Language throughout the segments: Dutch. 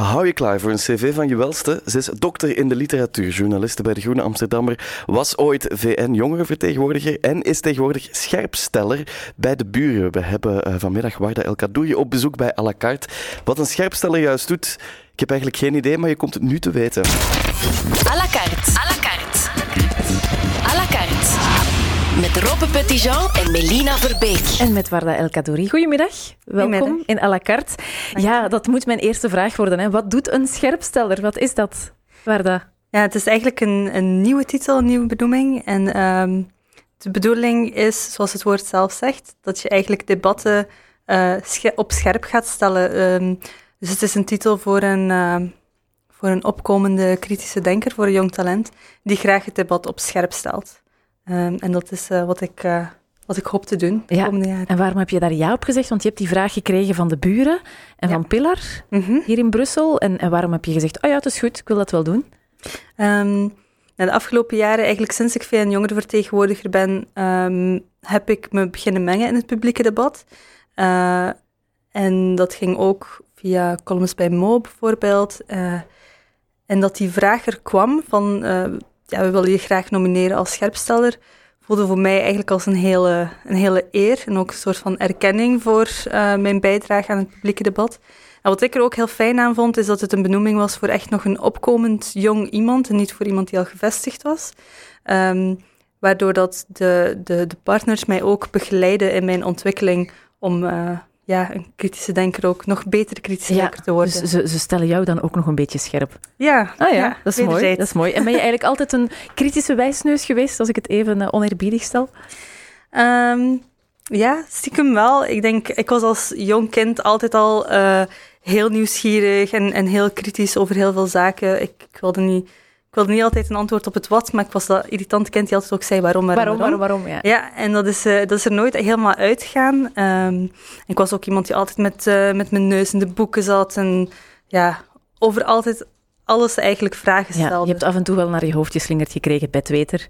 Hou je klaar voor een cv van je welste? Ze is dokter in de literatuur, journaliste bij de Groene Amsterdammer, was ooit VN-jongerenvertegenwoordiger en is tegenwoordig scherpsteller bij de buren. We hebben uh, vanmiddag Warda El Kadouri op bezoek bij à la carte. Wat een scherpsteller juist doet, ik heb eigenlijk geen idee, maar je komt het nu te weten. À la carte. Met Robbe Petitjean en Melina Verbeek. En met Warda El Kadouri. Goedemiddag. Welkom in à la carte. Ja, dat moet mijn eerste vraag worden. Hè. Wat doet een scherpsteller? Wat is dat, Warda? Ja, het is eigenlijk een, een nieuwe titel, een nieuwe benoeming. En um, de bedoeling is, zoals het woord zelf zegt, dat je eigenlijk debatten uh, op scherp gaat stellen. Um, dus het is een titel voor een, uh, voor een opkomende kritische denker, voor een jong talent, die graag het debat op scherp stelt. Um, en dat is uh, wat ik wat ik hoop te doen de ja. komende jaren. En waarom heb je daar ja op gezegd? Want je hebt die vraag gekregen van de buren en ja. van Pillar mm -hmm. hier in Brussel. En, en, waarom heb je gezegd, oh ja, het is goed, ik wil dat wel doen? Um, de afgelopen jaren, eigenlijk sinds ik VN jongerenvertegenwoordiger ben, um, heb ik me beginnen mengen in het publieke debat. Uh, en dat ging ook via columns bij Mo bijvoorbeeld. En dat die vraag er kwam van, ja, we willen je graag nomineren als scherpsteller voelde voor mij eigenlijk als een hele, een hele eer en ook een soort van erkenning voor uh, mijn bijdrage aan het publieke debat. En wat ik er ook heel fijn aan vond, is dat het een benoeming was voor echt nog een opkomend jong iemand en niet voor iemand die al gevestigd was. Um, waardoor dat de, de, de partners mij ook begeleiden in mijn ontwikkeling om uh, ja, een kritische denker ook nog beter kritische ja, denker te worden. Dus ze, ze stellen jou dan ook nog een beetje scherp. Ja, ah, ja, ja dat, is mooi, dat is mooi. En ben je eigenlijk altijd een kritische wijsneus geweest, als ik het even uh, oneerbiedig stel? Um, ja, stiekem wel. Ik denk, ik was als jong kind altijd al uh, heel nieuwsgierig en, en heel kritisch over heel veel zaken. Ik, ik wilde niet ik wilde niet altijd een antwoord op het wat, maar ik was dat irritante kind die altijd ook zei waarom, waarom, waarom. waarom, waarom ja. ja, en dat is, uh, dat is er nooit helemaal uitgegaan. Um, ik was ook iemand die altijd met, uh, met mijn neus in de boeken zat en ja, over altijd alles eigenlijk vragen stelde. Ja, je hebt af en toe wel naar je hoofd geslingerd gekregen, bedweter.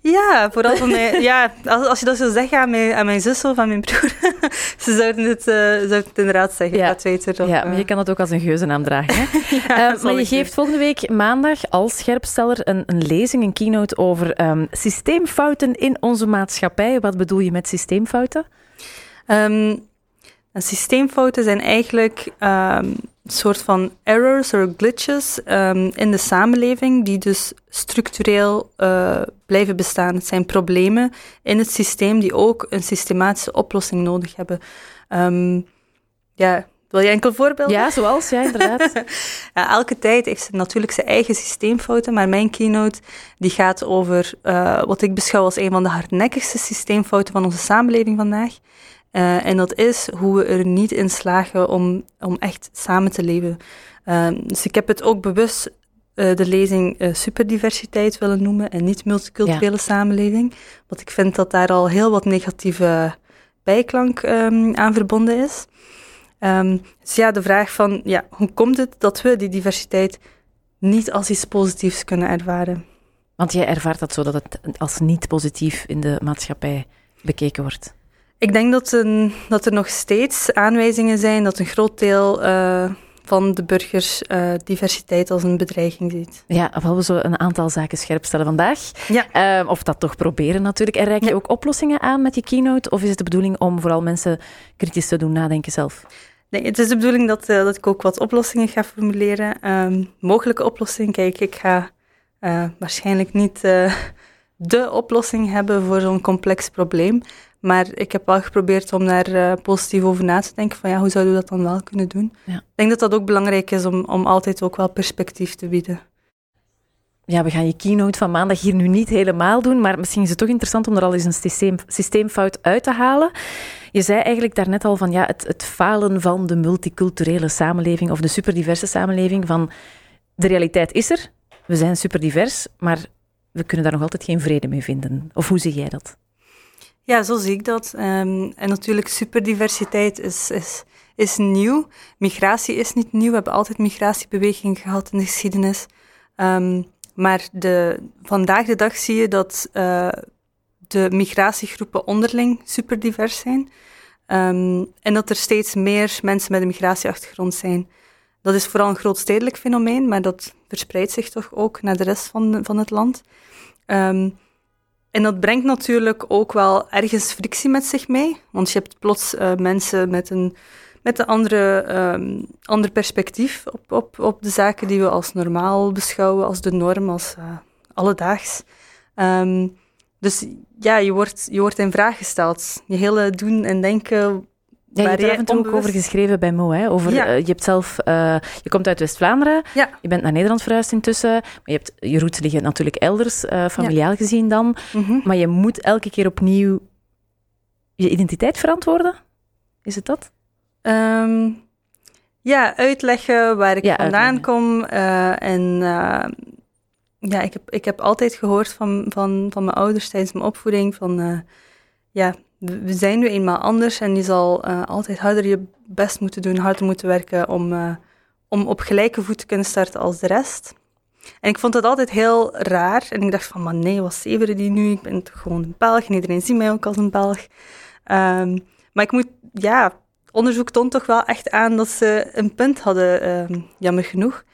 Ja, vooral van mij. Ja, als, als je dat zou zeggen aan mijn, aan mijn zus of aan mijn broer, ze zouden het, uh, zouden het inderdaad zeggen. Ja, Twitter, of, ja maar je kan het ook als een geuzennaam dragen. Hè? ja, uh, maar je geeft volgende week maandag als scherpsteller een, een lezing, een keynote over um, systeemfouten in onze maatschappij. Wat bedoel je met systeemfouten? Um, systeemfouten zijn eigenlijk um, een soort van errors of glitches um, in de samenleving die dus structureel uh, blijven bestaan. Het zijn problemen in het systeem die ook een systematische oplossing nodig hebben. Um, ja, wil je enkel voorbeelden? Ja, zoals, ja, inderdaad. ja, elke tijd heeft ze natuurlijk zijn eigen systeemfouten, maar mijn keynote die gaat over uh, wat ik beschouw als een van de hardnekkigste systeemfouten van onze samenleving vandaag. Uh, en dat is hoe we er niet in slagen om, om echt samen te leven. Uh, dus ik heb het ook bewust uh, de lezing superdiversiteit willen noemen en niet multiculturele ja. samenleving. Want ik vind dat daar al heel wat negatieve bijklank um, aan verbonden is. Um, dus ja, de vraag van ja, hoe komt het dat we die diversiteit niet als iets positiefs kunnen ervaren? Want jij ervaart dat zo dat het als niet positief in de maatschappij bekeken wordt. Ik denk dat, een, dat er nog steeds aanwijzingen zijn dat een groot deel uh, van de burgers uh, diversiteit als een bedreiging ziet. Ja, wel we zo een aantal zaken scherp stellen vandaag. Ja. Uh, of dat toch proberen natuurlijk. En reik je ja. ook oplossingen aan met je keynote? Of is het de bedoeling om vooral mensen kritisch te doen nadenken zelf? Nee, het is de bedoeling dat, dat ik ook wat oplossingen ga formuleren. Um, mogelijke oplossingen. Kijk, ik ga waarschijnlijk niet de oplossing hebben voor zo'n complex probleem. Maar ik heb wel geprobeerd om daar uh, positief over na te denken. Van ja, hoe zouden we dat dan wel kunnen doen? Ja. Ik denk dat dat ook belangrijk is om, om altijd ook wel perspectief te bieden. Ja, we gaan je keynote van maandag hier nu niet helemaal doen, maar misschien is het toch interessant om er al eens een systeem, systeemfout uit te halen. Je zei eigenlijk daarnet al van ja, het, het falen van de multiculturele samenleving of de superdiverse samenleving. Van de realiteit is er, we zijn superdivers, maar we kunnen daar nog altijd geen vrede mee vinden. Of hoe zie jij dat? Ja, zo zie ik dat. Um, en natuurlijk, superdiversiteit is, is, is nieuw. Migratie is niet nieuw. We hebben altijd migratiebeweging gehad in de geschiedenis. Um, maar de, vandaag de dag zie je dat uh, de migratiegroepen onderling superdivers zijn. Um, en dat er steeds meer mensen met een migratieachtergrond zijn. dat is vooral een grootstedelijk fenomeen, maar dat verspreidt zich toch ook naar de rest van, van het land. Ehm, en dat brengt natuurlijk ook wel ergens frictie met zich mee, want je hebt plots uh, mensen met een, met een andere, um, ander perspectief op, op, op de zaken die we als normaal beschouwen, als de norm, als uh, alledaags. Um, dus ja, je wordt, je wordt in vraag gesteld. Je hele doen en denken ja, je hebt er ook over geschreven bij Mo. Hè? Over, ja. uh, je, hebt zelf, uh, je komt uit West-Vlaanderen, ja. je bent naar Nederland verhuisd intussen, maar je, hebt, je roots liggen natuurlijk elders, uh, familiaal gezien dan. Mm -hmm. Maar je moet elke keer opnieuw je identiteit verantwoorden? Is het dat? Um, ja, uitleggen waar ik vandaan kom. en ja, ik heb, ik heb altijd gehoord van, van, van mijn ouders tijdens mijn opvoeding van... ja, we zijn nu eenmaal anders en je zal uh, altijd harder je best moeten doen, harder moeten werken om, uh, om op gelijke voet te kunnen starten als de rest. En ik vond dat altijd heel raar. En ik dacht van, maar nee, wat zeveren die nu? Ik ben toch gewoon een Belg en iedereen ziet mij ook als een Belg. Um, maar ik moet, ja, onderzoek toont toch wel echt aan dat ze een punt hadden, um, jammer genoeg.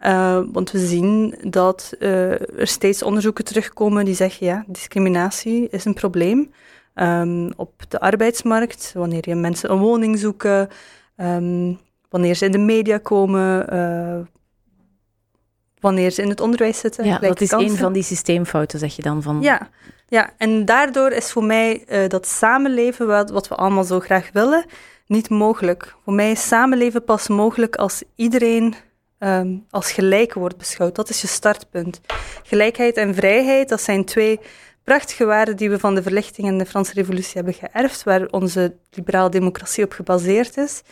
Uh, want we zien dat er steeds onderzoeken terugkomen die zeggen, ja, discriminatie is een probleem. Um, op de arbeidsmarkt, wanneer je mensen een woning zoeken, um, wanneer ze in de media komen, uh, wanneer ze in het onderwijs zitten. Ja, dat is kansen. een van die systeemfouten, zeg je dan. Van... Ja, ja, en daardoor is voor mij uh, dat samenleven, wat, wat we allemaal zo graag willen, niet mogelijk. Voor mij is samenleven pas mogelijk als iedereen um, als gelijk wordt beschouwd. Dat is je startpunt. Gelijkheid en vrijheid, dat zijn twee prachtige waarden die we van de verlichting en de Franse revolutie hebben geërfd, waar onze liberale democratie op gebaseerd is.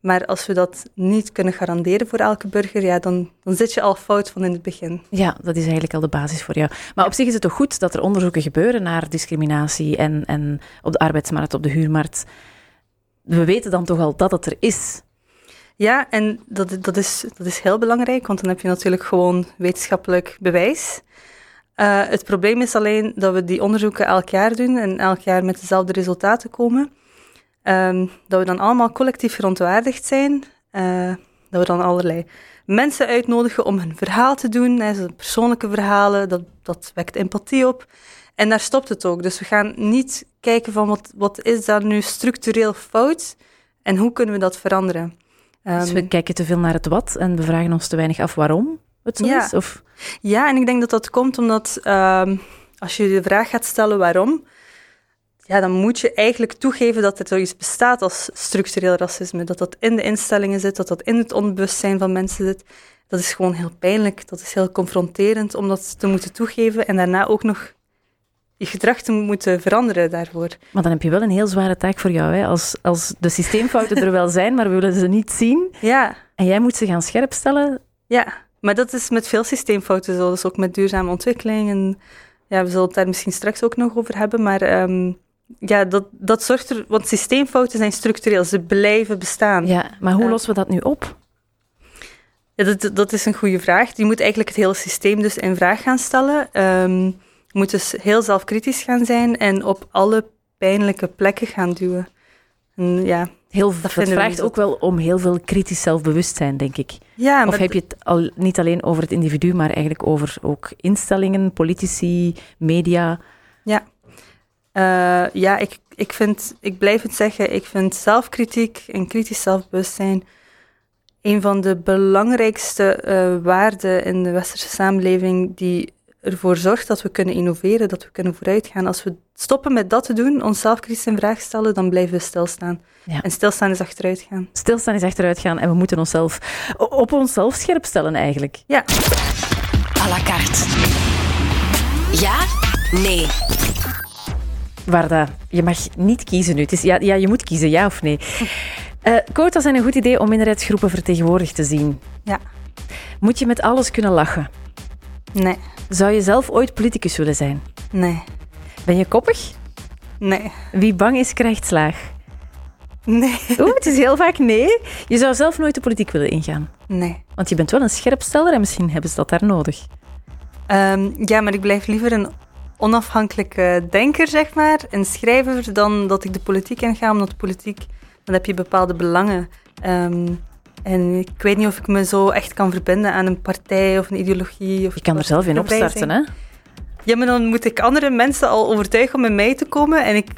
Maar als we dat niet kunnen garanderen voor elke burger, ja, dan, dan zit je al fout van in het begin. Ja, dat is eigenlijk al de basis voor jou. Maar op zich is het toch goed dat er onderzoeken gebeuren naar discriminatie en, en op de arbeidsmarkt, op de huurmarkt. We weten dan toch al dat het er is. Ja, en dat, dat, is, dat is heel belangrijk, want dan heb je natuurlijk gewoon wetenschappelijk bewijs. Uh, het probleem is alleen dat we die onderzoeken elk jaar doen en elk jaar met dezelfde resultaten komen. Um, dat we dan allemaal collectief verontwaardigd zijn. Uh, dat we dan allerlei mensen uitnodigen om hun verhaal te doen. Hè, persoonlijke verhalen, dat, dat wekt empathie op. En daar stopt het ook. Dus we gaan niet kijken van wat, wat is daar nu structureel fout en hoe kunnen we dat veranderen. Um, dus we kijken te veel naar het wat en we vragen ons te weinig af waarom het zo ja. is? Of? Ja, en ik denk dat dat komt omdat um, als je de vraag gaat stellen waarom, ja, dan moet je eigenlijk toegeven dat er zoiets bestaat als structureel racisme. Dat dat in de instellingen zit, dat dat in het onbewustzijn van mensen zit. Dat is gewoon heel pijnlijk, dat is heel confronterend om dat te moeten toegeven en daarna ook nog je gedrag te moeten veranderen daarvoor. Maar dan heb je wel een heel zware taak voor jou. Hè? Als, als de systeemfouten er wel zijn, maar we willen ze niet zien. Ja. En jij moet ze gaan scherpstellen. Ja, maar dat is met veel systeemfouten zo. Dus ook met duurzame ontwikkeling. En ja, we zullen het daar misschien straks ook nog over hebben. Maar um, ja, dat, dat zorgt er... Want systeemfouten zijn structureel. Ze blijven bestaan. Ja, maar hoe uh, lossen we dat nu op? Ja, dat, dat is een goede vraag. Je moet eigenlijk het hele systeem dus in vraag gaan stellen. Um, je moet dus heel zelfkritisch gaan zijn en op alle pijnlijke plekken gaan duwen. En ja, Heel, dat, dat vraagt ook wel om heel veel kritisch zelfbewustzijn, denk ik. Ja, of heb je het al niet alleen over het individu, maar eigenlijk over ook instellingen, politici, media? Ja, uh, ja ik, ik, vind, ik blijf het zeggen, ik vind zelfkritiek en kritisch zelfbewustzijn een van de belangrijkste uh, waarden in de westerse samenleving die ervoor zorgt dat we kunnen innoveren, dat we kunnen vooruitgaan. Als we stoppen met dat te doen, onszelf kritisch in vraag stellen, dan blijven we stilstaan. Ja. En stilstaan is achteruit gaan. Stilstaan is achteruit gaan en we moeten onszelf op onszelf scherp stellen eigenlijk. Ja. À la carte. Ja? Nee. Warda, je mag niet kiezen nu. Het is, ja, ja, je moet kiezen, ja of nee. Uh, quota's zijn een goed idee om minderheidsgroepen vertegenwoordigd te zien. Ja. Moet je met alles kunnen lachen? Nee. Zou je zelf ooit politicus willen zijn? Nee. Ben je koppig? Nee. Wie bang is, krijgt slaag. Nee. Oeh, het is heel vaak nee. Je zou zelf nooit de politiek willen ingaan. Nee. Want je bent wel een scherpsteller en misschien hebben ze dat daar nodig. Um, ja, maar ik blijf liever een onafhankelijke denker, zeg maar. Een schrijver dan dat ik de politiek inga, omdat de politiek, dan heb je bepaalde belangen. Um, En ik weet niet of ik me zo echt kan verbinden aan een partij of een ideologie. Of Je kan er zelf in opstarten, hè? Ja, maar dan moet ik andere mensen al overtuigen om bij mij te komen. En ik,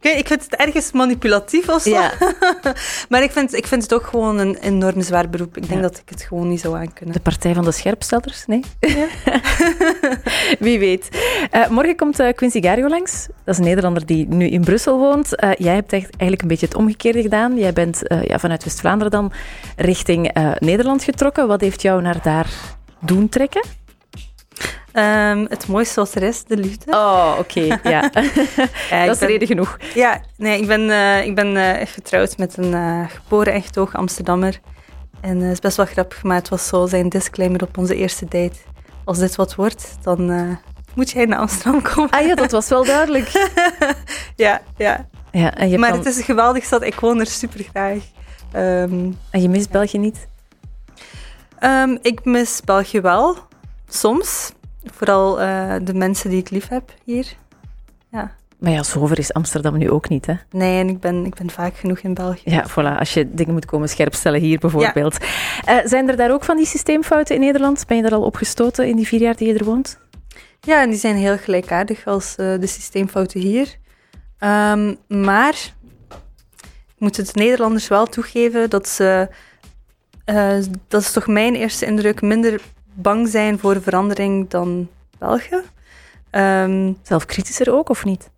ik, ik vind het ergens manipulatief of zo. Ja. maar ik vind, ik vind het ook gewoon een enorm zwaar beroep. Ik denk Ja. dat ik het gewoon niet zou aankunnen. De Partij van de Scherpstellers? Nee? Wie weet. Eh, morgen komt eh, Quincy Gario langs. Dat is een Nederlander die nu in Brussel woont. Eh, jij hebt echt eigenlijk een beetje het omgekeerde gedaan. Jij bent ja, vanuit West-Vlaanderen dan richting Nederland getrokken. Wat heeft jou naar daar doen trekken? Ehm, het mooiste wat er is, de liefde. Oh, oké. Ja. Ja, dat is ben- reden genoeg. Ja, nee, ik ben, eh, ik ben eh, getrouwd met een eh, geboren en getogen Amsterdammer. En het is best wel grappig, maar het was zo zijn disclaimer op onze eerste date. Als dit wat wordt, dan moet jij naar Amsterdam komen. Ah ja, dat was wel duidelijk. Ja, ja. Ja, en, je Maar dan- het is een geweldige stad. Ik woon er super graag. Ehm, en je mist België niet? ehm, ik mis België wel, soms. Vooral eh, de mensen die ik lief heb hier. Ja. Maar ja, zover is Amsterdam nu ook niet, hè? Nee, en ik ben, ik ben vaak genoeg in België. Ja, voilà. Als je dingen moet komen scherpstellen hier bijvoorbeeld. Eh, zijn er daar ook van die systeemfouten in Nederland? Ben je er al opgestoten in die vier jaar die je er woont? Ja, en die zijn heel gelijkaardig als eh, de systeemfouten hier. Ehm, maar ik moet het Nederlanders wel toegeven dat ze, dat is toch mijn eerste indruk, minder bang zijn voor verandering dan België. Ehm, Zelfkritischer ook, of niet?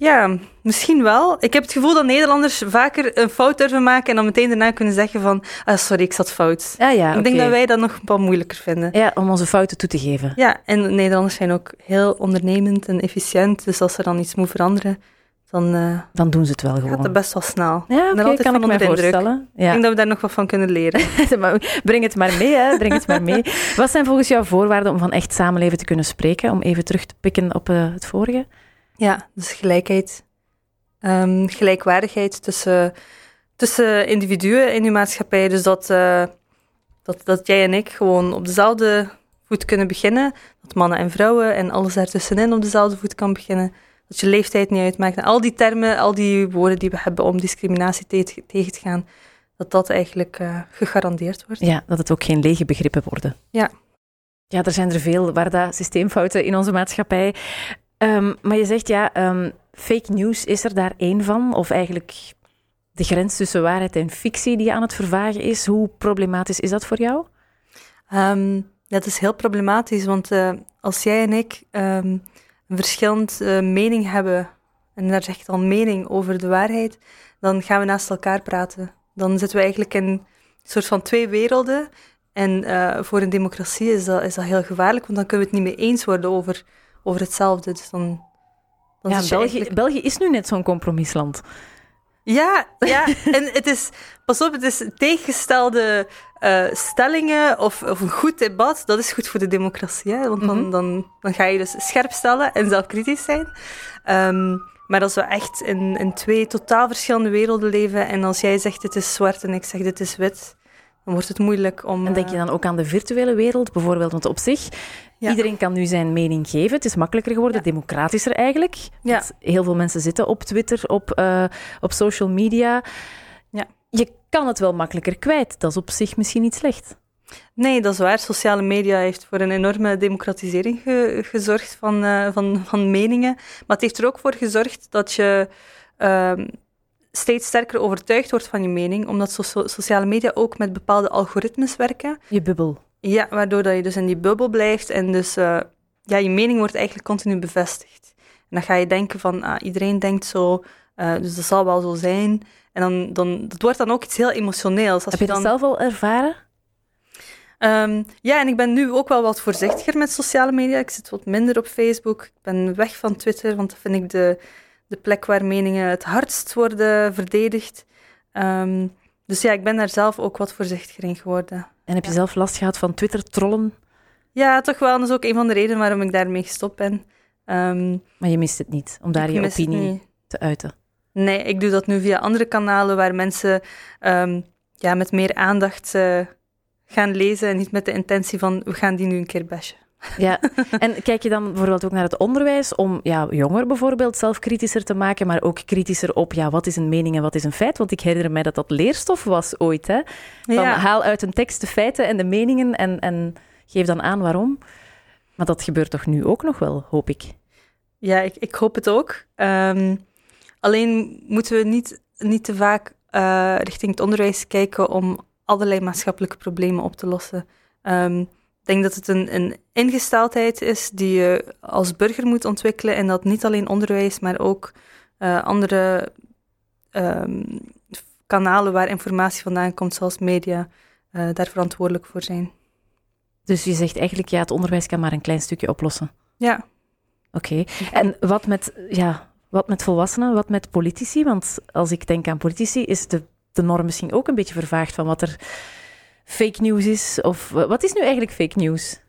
ja, misschien wel. Ik heb het gevoel dat Nederlanders vaker een fout durven maken en dan meteen daarna kunnen zeggen van ah, sorry, ik zat fout. Ja, ja, ik denk dat wij dat nog wat moeilijker vinden. Ja, om onze fouten toe te geven. Ja, en Nederlanders zijn ook heel ondernemend en efficiënt. Dus als er dan iets moet veranderen, dan eh, Dan doen ze het wel gaat gewoon. het best wel snel. Ja, altijd kan ik me voorstellen. Ik Ja. denk dat we daar nog wat van kunnen leren. Breng het maar mee, hè. Breng het maar mee. Wat zijn volgens jou voorwaarden om van echt samenleven te kunnen spreken? Om even terug te pikken op eh, het vorige. ja, dus gelijkheid. Ehm, gelijkwaardigheid tussen, tussen individuen in uw maatschappij. Dus dat, eh, dat, dat jij en ik gewoon op dezelfde voet kunnen beginnen. Dat mannen en vrouwen en alles daartussenin op dezelfde voet kan beginnen. Dat je leeftijd niet uitmaakt. En al die termen, al die woorden die we hebben om discriminatie te- tegen te gaan, dat dat eigenlijk eh, gegarandeerd wordt. Ja, dat het ook geen lege begrippen worden. Ja. Ja, er zijn er veel waar dat systeemfouten in onze maatschappij. Ehm, maar je zegt ja, ehm, fake news is er daar één van? Of eigenlijk de grens tussen waarheid en fictie die aan het vervagen is. Hoe problematisch is dat voor jou? Ehm, dat is heel problematisch, want eh, als jij en ik een verschillend eh, mening hebben, en daar zegt dan mening over de waarheid, dan gaan we naast elkaar praten. Dan zitten we eigenlijk in een soort van twee werelden. En eh, voor een democratie is dat, is dat heel gevaarlijk, want dan kunnen we het niet meer eens worden over, over hetzelfde. Dus dan, dan Ja, België, eigenlijk- België is nu net zo'n compromisland. Ja, ja, en het is, pas op, het is tegengestelde eh, stellingen of, of een goed debat, dat is goed voor de democratie. Hè? Want dan, Mhm. dan, dan ga je dus scherp stellen en zelfkritisch zijn. Ehm, maar als we echt in, in twee totaal verschillende werelden leven en als jij zegt dit is zwart en ik zeg dit is wit, dan wordt het moeilijk om... En denk je eh, dan ook aan de virtuele wereld bijvoorbeeld? Want op zich, Ja. iedereen kan nu zijn mening geven. Het is makkelijker geworden, democratischer eigenlijk. Want heel veel mensen zitten op Twitter, op, eh, op social media. Ja. Je kan het wel makkelijker kwijt. Dat is op zich misschien niet slecht. Nee, dat is waar. Sociale media heeft voor een enorme democratisering ge- gezorgd van, eh, van, van meningen. Maar het heeft er ook voor gezorgd dat je ehm, steeds sterker overtuigd wordt van je mening, omdat so- sociale media ook met bepaalde algoritmes werken. Je bubbel. Ja, waardoor dat je dus in die bubbel blijft en dus eh, ja, je mening wordt eigenlijk continu bevestigd. En dan ga je denken van, ah, iedereen denkt zo, eh, dus dat zal wel zo zijn. En dan, dan, dat wordt dan ook iets heel emotioneels. Als Heb je dat zelf al ervaren? Ehm, ja, en ik ben nu ook wel wat voorzichtiger met sociale media. Ik zit wat minder op Facebook. Ik ben weg van Twitter, want dat vind ik de, de plek waar meningen het hardst worden verdedigd. Ehm, dus ja, ik ben daar zelf ook wat voorzichtiger in geworden. En heb je Ja. zelf last gehad van Twitter-trollen? Ja, toch wel. Dat is ook een van de redenen waarom ik daarmee gestopt ben. Ehm, Maar je mist het niet, om daar je opinie te uiten. Nee, ik doe dat nu via andere kanalen waar mensen ehm, ja, met meer aandacht eh, gaan lezen en niet met de intentie van we gaan die nu een keer bashen. Ja, en kijk je dan bijvoorbeeld ook naar het onderwijs om ja, jongeren bijvoorbeeld zelf kritischer te maken, maar ook kritischer op ja, wat is een mening en wat is een feit? Want ik herinner mij dat dat leerstof was ooit. Hè? Van, Ja. Haal uit een tekst de feiten en de meningen en, en geef dan aan waarom. Maar dat gebeurt toch nu ook nog wel, hoop ik. Ja, ik, ik hoop het ook. Ehm, alleen moeten we niet, niet te vaak eh, richting het onderwijs kijken om allerlei maatschappelijke problemen op te lossen. Ehm, ik denk dat het een, een ingesteldheid is die je als burger moet ontwikkelen en dat niet alleen onderwijs, maar ook eh, andere ehm, kanalen waar informatie vandaan komt, zoals media, eh, daar verantwoordelijk voor zijn. Dus je zegt eigenlijk, ja, het onderwijs kan maar een klein stukje oplossen. Ja, Oké. En wat met, ja, wat met volwassenen, wat met politici? Want als ik denk aan politici, is de, de norm misschien ook een beetje vervaagd van wat er fake news is. Of wat is nu eigenlijk fake news?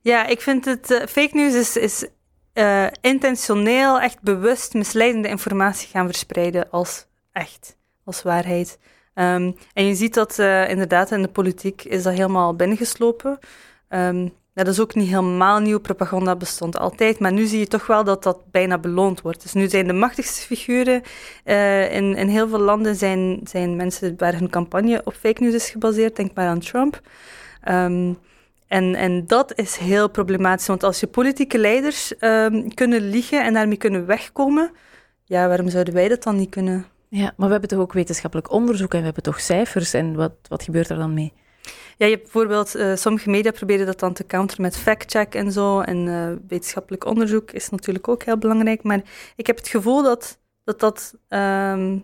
Ja, ik vind het eh, fake news is, is eh, intentioneel, echt bewust misleidende informatie gaan verspreiden als echt, als waarheid. Ehm, en je ziet dat eh, inderdaad in de politiek is dat helemaal binnengeslopen. Ehm, dat is ook niet helemaal nieuw. Propaganda bestond altijd, maar nu zie je toch wel dat dat bijna beloond wordt. Dus nu zijn de machtigste figuren eh, in, in heel veel landen zijn, zijn mensen waar hun campagne op fake news is gebaseerd. Denk maar aan Trump. Ehm, en, en dat is heel problematisch, want als je politieke leiders ehm, kunnen liegen en daarmee kunnen wegkomen, ja, waarom zouden wij dat dan niet kunnen? Ja, maar we hebben toch ook wetenschappelijk onderzoek en we hebben toch cijfers. En wat, wat gebeurt er dan mee? Ja, je hebt bijvoorbeeld, eh, sommige media proberen dat dan te counteren met fact-check en zo. En eh, wetenschappelijk onderzoek is natuurlijk ook heel belangrijk. Maar ik heb het gevoel dat dat, dat, ehm,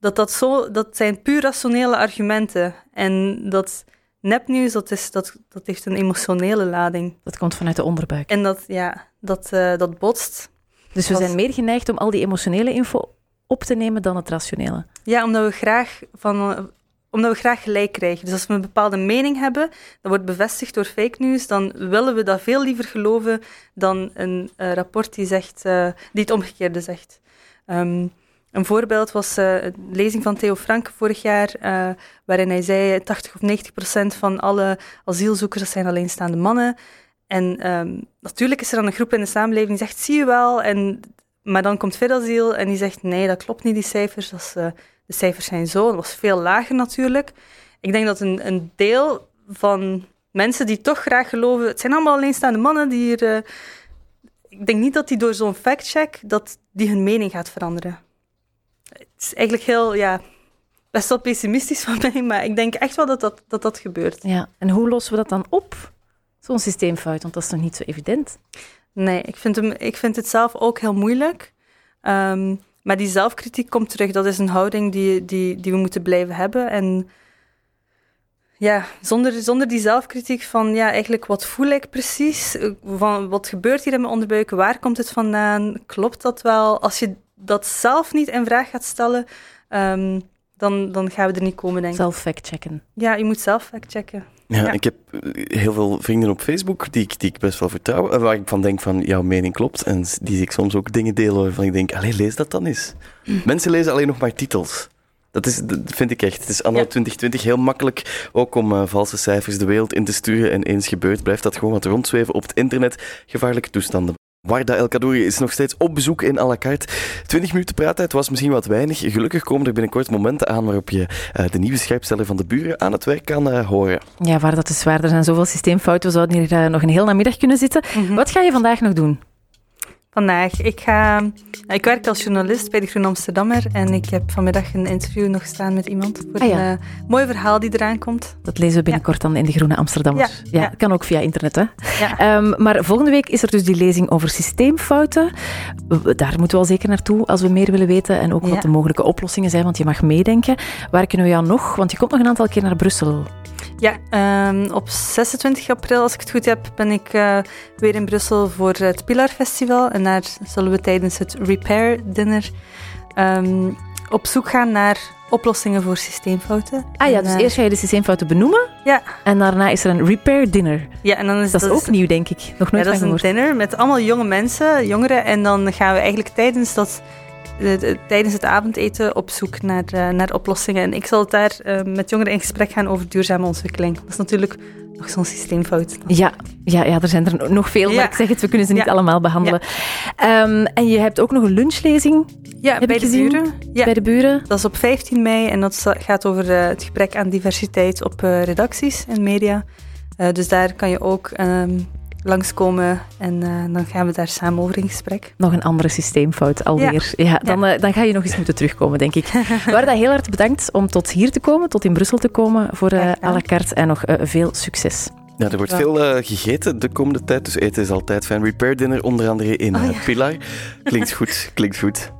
dat, dat, zo, dat zijn puur rationele argumenten. En dat nepnieuws, dat, is, dat, dat heeft een emotionele lading. Dat komt vanuit de onderbuik. En dat, ja, dat, eh, dat botst. Dus we zijn meer geneigd om al die emotionele info op te nemen dan het rationele. Ja, omdat we graag van omdat we graag gelijk krijgen. Dus als we een bepaalde mening hebben, dat wordt bevestigd door fake news, dan willen we dat veel liever geloven dan een eh, rapport die, zegt, eh, die het omgekeerde zegt. Ehm, een voorbeeld was eh, een lezing van Theo Frank vorig jaar, waarin hij zei 80 of 90 procent van alle asielzoekers dat zijn alleenstaande mannen. En ehm, natuurlijk is er dan een groep in de samenleving die zegt, zie je wel, en, maar dan komt Vidasiel en die zegt, nee, dat klopt niet, die cijfers. Dat is, de cijfers zijn zo, dat was veel lager natuurlijk. Ik denk dat een, een deel van mensen die toch graag geloven, het zijn allemaal alleenstaande mannen die hier... eh, ik denk niet dat die door zo'n fact-check, dat die hun mening gaat veranderen. Het is eigenlijk heel, ja, best wel pessimistisch van mij, maar ik denk echt wel dat dat, dat, dat gebeurt. Ja. En hoe lossen we dat dan op? Zo'n systeemfout, want dat is nog niet zo evident. Nee, ik vind, hem, ik vind het zelf ook heel moeilijk. Ehm, maar die zelfkritiek komt terug. Dat is een houding die, die, die we moeten blijven hebben. En ja, zonder, zonder die zelfkritiek van, ja, eigenlijk wat voel ik precies? Van, wat gebeurt hier in mijn onderbuik? Waar komt het vandaan? Klopt dat wel? Als je dat zelf niet in vraag gaat stellen, ehm, dan, dan gaan we er niet komen, denk ik. Zelf factchecken. Ja, je moet zelf factchecken. Ja, Ja. ik heb eh, heel veel vrienden op Facebook die ik, die ik best wel vertrouw. En waar ik van denk van, jouw mening klopt. En die ik soms ook dingen delen waarvan ik denk, allee, lees dat dan eens. Mensen lezen alleen nog maar titels. Dat, is, dat vind ik echt. Het is anno Ja. 2020 heel makkelijk ook om eh, valse cijfers de wereld in te sturen. En eens gebeurt, blijft dat gewoon wat rondzweven op het internet. Gevaarlijke toestanden. Warda El Kadouri is nog steeds op bezoek in à la carte. 20 minuten praattijd was misschien wat weinig. Gelukkig komen er binnenkort momenten aan waarop je eh, de nieuwe scherpsteller van de buren aan het werk kan eh, horen. Ja, waar dat is waar. Er zijn zoveel systeemfouten. We zouden hier eh, nog een heel namiddag kunnen zitten. Wat ga je vandaag nog doen? Vandaag. Ik, ga, ik werk als journalist bij de Groen Amsterdammer en ik heb vanmiddag een interview nog staan met iemand voor Ah, ja. een eh, mooi verhaal die eraan komt. Dat lezen we binnenkort dan in de Groene Amsterdammer. Ja, ja. kan ook via internet. Hè? Ja. Ehm, maar volgende week is er dus die lezing over systeemfouten. Daar moeten we al zeker naartoe als we meer willen weten. En ook wat de mogelijke oplossingen zijn, want je mag meedenken. Waar kunnen we jou nog? Want je komt nog een aantal keer naar Brussel. Ja, ehm, op 26 april, als ik het goed heb, ben ik eh, weer in Brussel voor het Pilar Festival. En daar zullen we tijdens het Repair Dinner ehm, op zoek gaan naar oplossingen voor systeemfouten. Ah ja, En, dus eh, eerst ga je de systeemfouten benoemen. Ja. En daarna is er een repair dinner. Ja, en dan is Dat is ook nieuw, denk ik. Nog Ja, nooit dat is een gehoord. dinner met allemaal jonge mensen, jongeren. En dan gaan we eigenlijk tijdens dat tijdens het avondeten op zoek naar, naar oplossingen. En ik zal daar met jongeren in gesprek gaan over duurzame ontwikkeling. Dat is natuurlijk nog zo'n systeemfout. Ja, ja, ja, er zijn er nog veel, maar ik zeg het, we kunnen ze niet allemaal behandelen. Ehm, en je hebt ook nog een lunchlezing ja, bij de buren. Ja. Bij de buren. Dat is op 15 mei en dat gaat over uh, het gebrek aan diversiteit op uh, redacties en media. Uh, dus daar kan je ook um, langskomen en dan gaan we daar samen over in gesprek. Nog een andere systeemfout alweer. Ja, ja dan, dan ga je nog eens moeten terugkomen, denk ik. Warda, heel hard bedankt om tot hier te komen, tot in Brussel te komen voor uh, à la carte en nog veel succes. Ja, er wordt veel uh, gegeten de komende tijd, dus eten is altijd fijn. Repair dinner onder andere in uh, oh, ja. Pilar. Klinkt goed, klinkt goed.